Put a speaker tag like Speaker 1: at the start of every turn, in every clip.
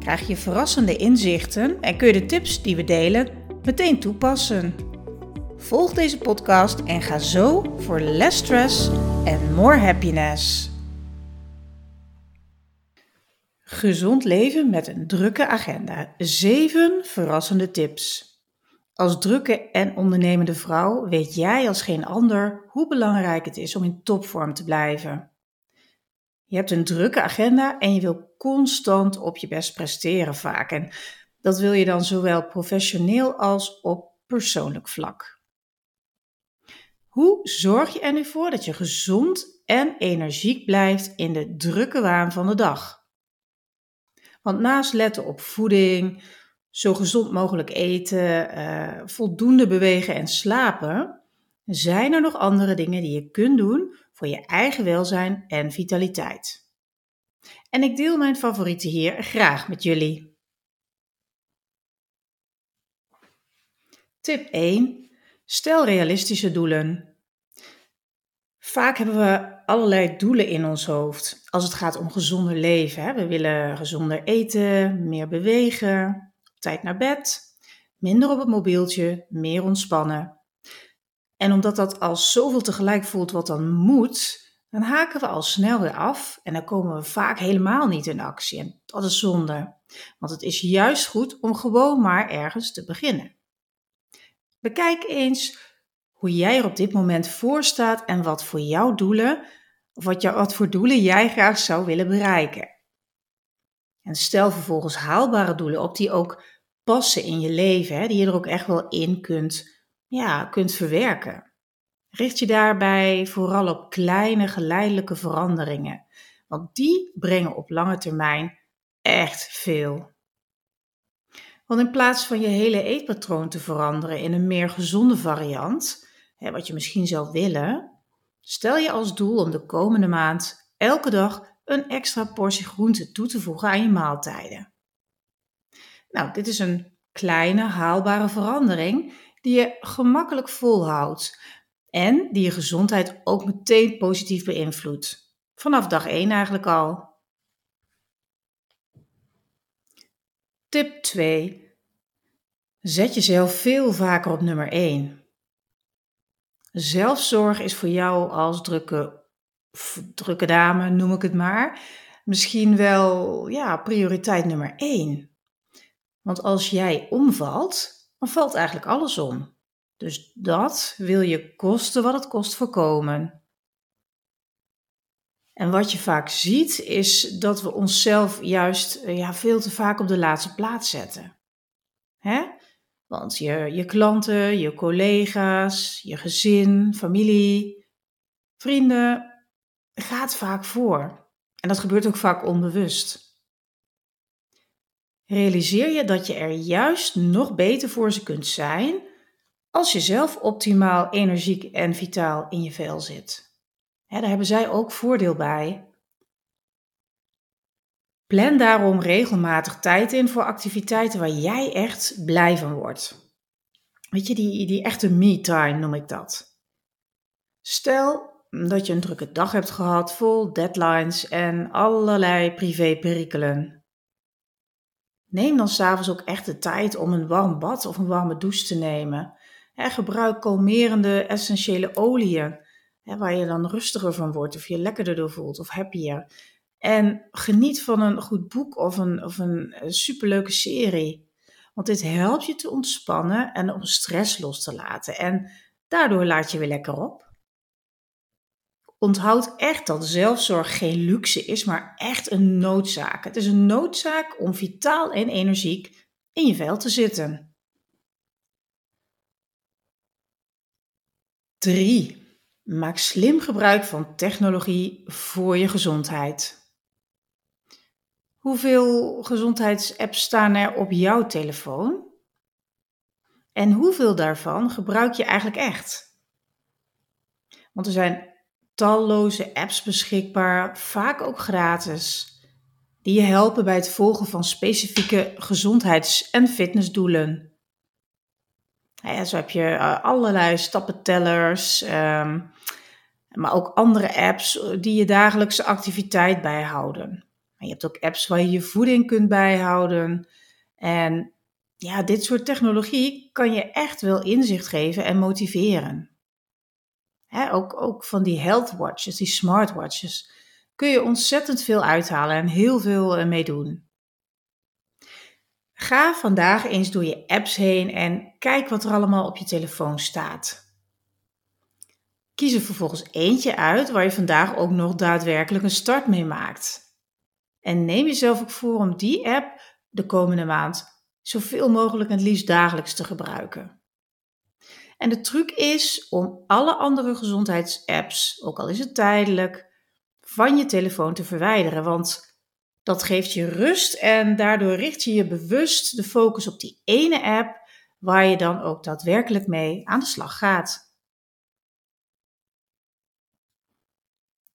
Speaker 1: krijg je verrassende inzichten en kun je de tips die we delen meteen toepassen. Volg deze podcast en ga zo voor less stress en more happiness. Gezond leven met een drukke agenda. 7 verrassende tips. Als drukke en ondernemende vrouw weet jij als geen ander hoe belangrijk het is om in topvorm te blijven. Je hebt een drukke agenda en je wil constant op je best presteren vaak. En dat wil je dan zowel professioneel als op persoonlijk vlak. Hoe zorg je er nu voor dat je gezond en energiek blijft in de drukke waan van de dag? Want naast letten op voeding, zo gezond mogelijk eten, uh, voldoende bewegen en slapen, zijn er nog andere dingen die je kunt doen voor je eigen welzijn en vitaliteit. En ik deel mijn favorieten hier graag met jullie. Tip 1. Stel realistische doelen. Vaak hebben we allerlei doelen in ons hoofd als het gaat om gezonder leven. We willen gezonder eten, meer bewegen, tijd naar bed, minder op het mobieltje, meer ontspannen. En omdat dat als zoveel tegelijk voelt wat dan moet, dan haken we al snel weer af en dan komen we vaak helemaal niet in actie. En dat is zonde, want het is juist goed om gewoon maar ergens te beginnen. Bekijk eens hoe jij er op dit moment voor staat en wat voor jouw doelen, of wat, wat voor doelen jij graag zou willen bereiken. En stel vervolgens haalbare doelen op die ook passen in je leven, hè, die je er ook echt wel in kunt ja, kunt verwerken. Richt je daarbij vooral op kleine geleidelijke veranderingen, want die brengen op lange termijn echt veel. Want in plaats van je hele eetpatroon te veranderen in een meer gezonde variant, hè, wat je misschien zou willen, stel je als doel om de komende maand elke dag een extra portie groente toe te voegen aan je maaltijden. Nou, dit is een kleine haalbare verandering die je gemakkelijk volhoudt en die je gezondheid ook meteen positief beïnvloedt. Vanaf dag 1 eigenlijk al. Tip 2. Zet jezelf veel vaker op nummer 1. Zelfzorg is voor jou als drukke, drukke dame, noem ik het maar, misschien wel ja, prioriteit nummer 1. Want als jij omvalt, dan valt eigenlijk alles om. Dus dat wil je kosten wat het kost voorkomen. En wat je vaak ziet is dat we onszelf juist eh, ja, veel te vaak op de laatste plaats zetten. Hè? Want je, je klanten, je collega's, je gezin, familie, vrienden gaat vaak voor. En dat gebeurt ook vaak onbewust realiseer je dat je er juist nog beter voor ze kunt zijn als je zelf optimaal energiek en vitaal in je vel zit. daar hebben zij ook voordeel bij. Plan daarom regelmatig tijd in voor activiteiten waar jij echt blij van wordt. Weet je, die, die echte me-time noem ik dat. Stel dat je een drukke dag hebt gehad vol deadlines en allerlei privé-perikelen. Neem dan s'avonds ook echt de tijd om een warm bad of een warme douche te nemen. gebruik kalmerende essentiële oliën, waar je dan rustiger van wordt of je lekkerder door voelt of happier. En geniet van een goed boek of een, of een superleuke serie. Want dit helpt je te ontspannen en om stress los te laten. En daardoor laat je weer lekker op. Onthoud echt dat zelfzorg geen luxe is, maar echt een noodzaak. Het is een noodzaak om vitaal en energiek in je vel te zitten. 3. Maak slim gebruik van technologie voor je gezondheid. Hoeveel gezondheidsapps staan er op jouw telefoon? En hoeveel daarvan gebruik je eigenlijk echt? Want er zijn talloze apps beschikbaar, vaak ook gratis, die je helpen bij het volgen van specifieke gezondheids- en fitnessdoelen. Ja, zo heb je eh, allerlei stappentellers, um, maar ook andere apps eh, die je dagelijkse activiteit bijhouden. je hebt ook apps waar je je voeding kunt bijhouden. En ja, dit soort technologie kan je echt wel inzicht geven en motiveren. Ook, ook van die health watches, die smartwatches, kun je ontzettend veel uithalen en heel veel uh, mee doen. Ga vandaag eens door je apps heen en kijk wat er allemaal op je telefoon staat. Kies er vervolgens eentje uit waar je vandaag ook nog daadwerkelijk een start mee maakt. En neem jezelf ook voor om die app de komende maand zoveel mogelijk het liefst dagelijks te gebruiken. En de truc is om alle andere gezondheidsapps, ook al is het tijdelijk, van je telefoon te verwijderen. Want dat geeft je rust en daardoor richt je je bewust de focus op die ene app waar je dan ook daadwerkelijk mee aan de slag gaat.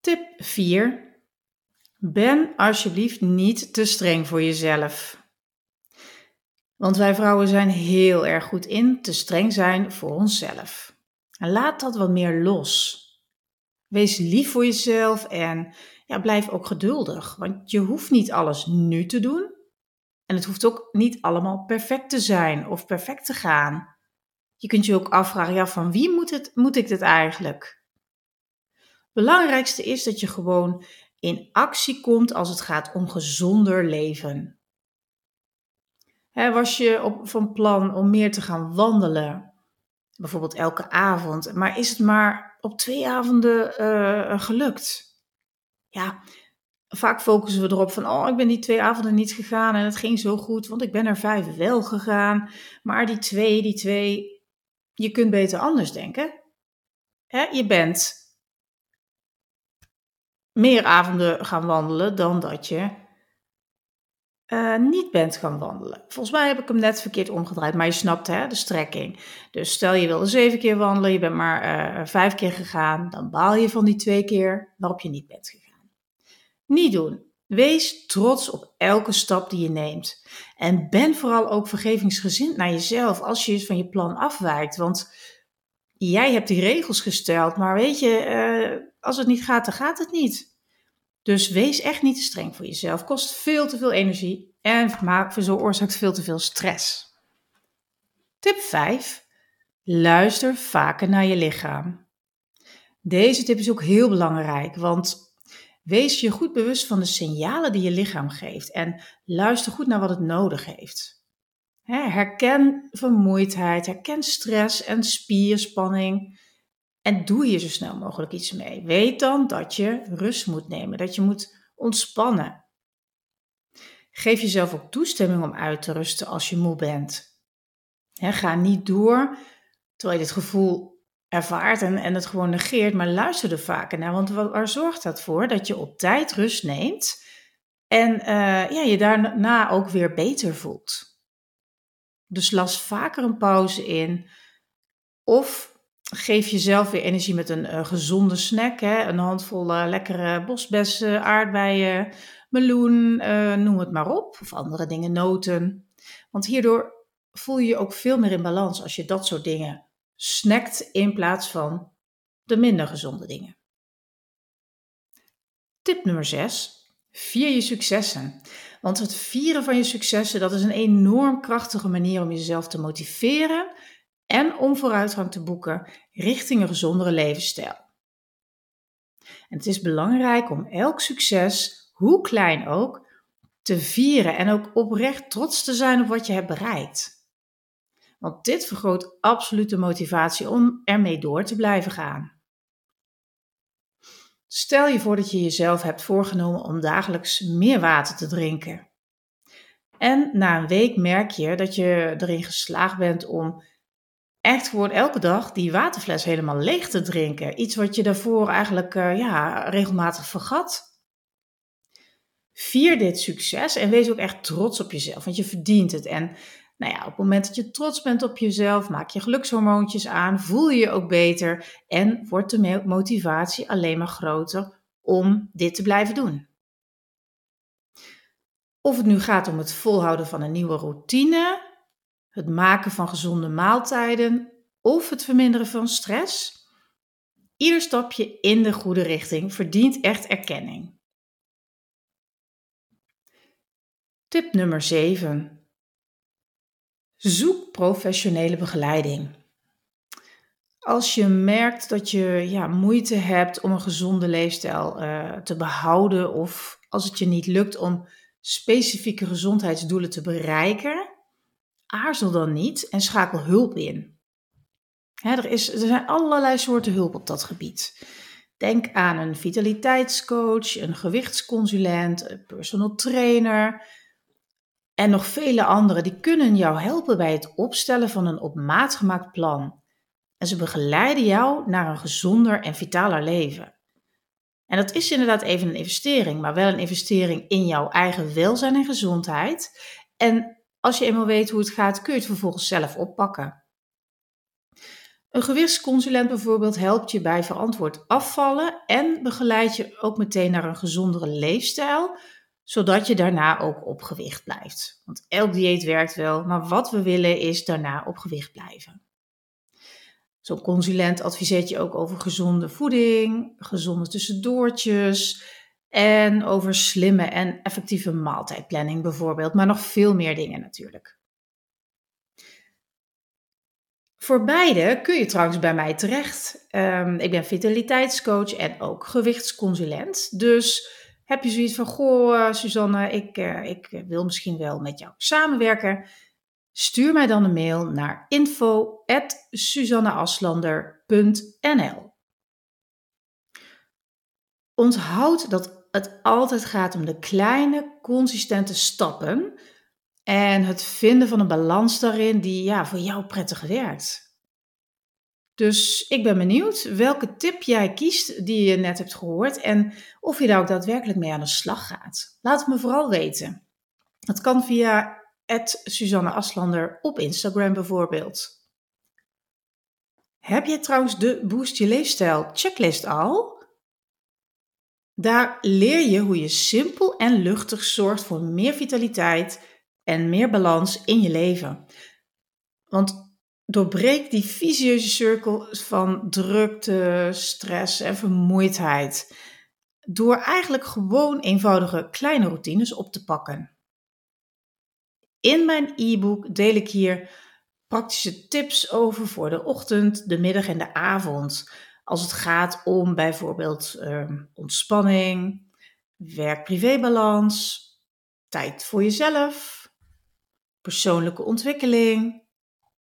Speaker 1: Tip 4. Ben alsjeblieft niet te streng voor jezelf. Want wij vrouwen zijn heel erg goed in te streng zijn voor onszelf. En laat dat wat meer los. Wees lief voor jezelf en ja, blijf ook geduldig. Want je hoeft niet alles nu te doen. En het hoeft ook niet allemaal perfect te zijn of perfect te gaan. Je kunt je ook afvragen, ja, van wie moet, het, moet ik dit eigenlijk? Belangrijkste is dat je gewoon in actie komt als het gaat om gezonder leven. Was je op, van plan om meer te gaan wandelen, bijvoorbeeld elke avond, maar is het maar op twee avonden uh, gelukt? ja, vaak focussen we erop van, oh, ik ben die twee avonden niet gegaan en het ging zo goed, want ik ben er vijf wel gegaan. Maar die twee, die twee, je kunt beter anders denken. Je bent meer avonden gaan wandelen dan dat je uh, niet bent gaan wandelen. Volgens mij heb ik hem net verkeerd omgedraaid, maar je snapt hè, de strekking. Dus stel je wilde zeven keer wandelen, je bent maar uh, vijf keer gegaan, dan baal je van die twee keer waarop je niet bent gegaan. Niet doen. Wees trots op elke stap die je neemt. En ben vooral ook vergevingsgezind naar jezelf als je van je plan afwijkt. Want jij hebt die regels gesteld, maar weet je, uh, als het niet gaat, dan gaat het niet. Dus wees echt niet te streng voor jezelf. Kost veel te veel energie en veroorzaakt veel te veel stress. Tip 5. Luister vaker naar je lichaam. Deze tip is ook heel belangrijk, want Wees je goed bewust van de signalen die je lichaam geeft en luister goed naar wat het nodig heeft. Herken vermoeidheid, herken stress en spierspanning en doe hier zo snel mogelijk iets mee. Weet dan dat je rust moet nemen, dat je moet ontspannen. Geef jezelf ook toestemming om uit te rusten als je moe bent. ga niet door terwijl je dit gevoel ervaart en, en het gewoon negeert, maar luister er vaker naar. Want waar zorgt dat voor? Dat je op tijd rust neemt en uh, ja, je daarna ook weer beter voelt. Dus las vaker een pauze in. Of geef jezelf weer energie met een uh, gezonde snack. Hè? Een handvol uh, lekkere bosbessen, aardbeien, meloen, noem het maar op. Of andere dingen, noten. Want hierdoor voel je je ook veel meer in balans als je dat soort dingen snackt in plaats van de minder gezonde dingen. Tip nummer 6. Vier je successen. Want het vieren van je successen, dat is een enorm krachtige manier om jezelf te motiveren en om vooruitgang te boeken richting een gezondere levensstijl. En het is belangrijk om elk succes, hoe klein ook, te vieren en ook oprecht trots te zijn op wat je hebt bereikt. Want dit vergroot absoluut de motivatie om ermee door te blijven gaan. Stel je voor dat je jezelf hebt voorgenomen om dagelijks meer water te drinken. En na een week merk je dat je erin geslaagd bent om echt gewoon elke dag die waterfles helemaal leeg te drinken. Iets wat je daarvoor eigenlijk uh, ja, regelmatig vergat. Vier dit succes en wees ook echt trots op jezelf, want je verdient het. En Nou ja, op het moment dat je trots bent op jezelf, maak je gelukshormoontjes aan, voel je je ook beter en wordt de motivatie alleen maar groter om dit te blijven doen. Of het nu gaat om het volhouden van een nieuwe routine, het maken van gezonde maaltijden of het verminderen van stress. Ieder stapje in de goede richting verdient echt erkenning. Tip nummer 7. Zoek professionele begeleiding. Als je merkt dat je ja, moeite hebt om een gezonde leefstijl uh, te behouden of als het je niet lukt om specifieke gezondheidsdoelen te bereiken, aarzel dan niet en schakel hulp in. er, is, er zijn allerlei soorten hulp op dat gebied. Denk aan een vitaliteitscoach, een gewichtsconsulent, een personal trainer en nog vele anderen. Die kunnen jou helpen bij het opstellen van een op maat gemaakt plan. En ze begeleiden jou naar een gezonder en vitaler leven. En dat is inderdaad even een investering, maar wel een investering in jouw eigen welzijn en gezondheid. En als je eenmaal weet hoe het gaat, kun je het vervolgens zelf oppakken. Een gewichtsconsulent bijvoorbeeld helpt je bij verantwoord afvallen en begeleidt je ook meteen naar een gezondere leefstijl, zodat je daarna ook op gewicht blijft. Want elk dieet werkt wel, maar wat we willen is daarna op gewicht blijven. Zo'n consulent adviseert je ook over gezonde voeding, gezonde tussendoortjes en over slimme en effectieve maaltijdplanning bijvoorbeeld, maar nog veel meer dingen natuurlijk. Voor beide kun je trouwens bij mij terecht. Um, ik ben vitaliteitscoach en ook gewichtsconsulent. Dus heb je zoiets van: Goh, Suzanne, ik, uh, ik wil misschien wel met jou samenwerken. Stuur mij dan een mail naar info.suzanneaslander.nl Onthoud dat het altijd gaat om de kleine, consistente stappen en het vinden van een balans daarin die ja, voor jou prettig werkt. Dus ik ben benieuwd welke tip jij kiest die je net hebt gehoord en of je daar ook daadwerkelijk mee aan de slag gaat. Laat het me vooral weten. Dat kan via Suzanne Aslander op Instagram bijvoorbeeld. Heb je trouwens de Boost Je Leefstijl checklist al? Daar leer je hoe je simpel en luchtig zorgt voor meer vitaliteit en meer balans in je leven. Want doorbreek die visieuze cirkel van drukte, stress en vermoeidheid door eigenlijk gewoon eenvoudige kleine routines op te pakken. In mijn e-book deel ik hier praktische tips over voor de ochtend, de middag en de avond. Als het gaat om bijvoorbeeld uh, ontspanning, werk-privébalans, tijd voor jezelf, persoonlijke ontwikkeling,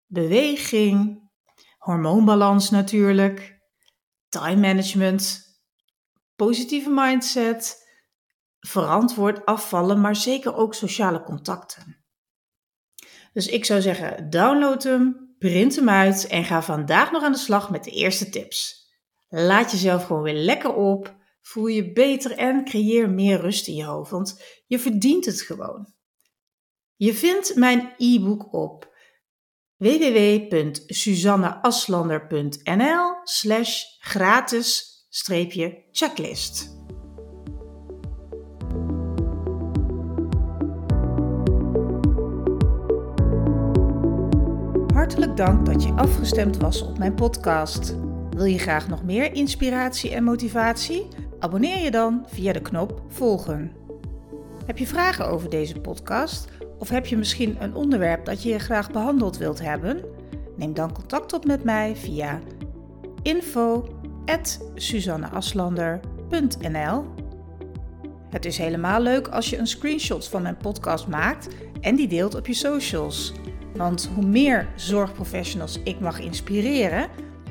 Speaker 1: beweging, hormoonbalans natuurlijk, time management, positieve mindset, verantwoord afvallen, maar zeker ook sociale contacten. Dus ik zou zeggen, download hem, print hem uit en ga vandaag nog aan de slag met de eerste tips. Laat jezelf gewoon weer lekker op, voel je beter en creëer meer rust in je hoofd, want je verdient het gewoon. Je vindt mijn e-book op www.suzanneaslander.nl slash gratis-checklist. Hartelijk dank dat je afgestemd was op mijn podcast. Wil je graag nog meer inspiratie en motivatie? Abonneer je dan via de knop volgen. Heb je vragen over deze podcast of heb je misschien een onderwerp dat je graag behandeld wilt hebben? Neem dan contact op met mij via info@suzanneaslander.nl. Het is helemaal leuk als je een screenshot van mijn podcast maakt en die deelt op je socials. Want hoe meer zorgprofessionals ik mag inspireren,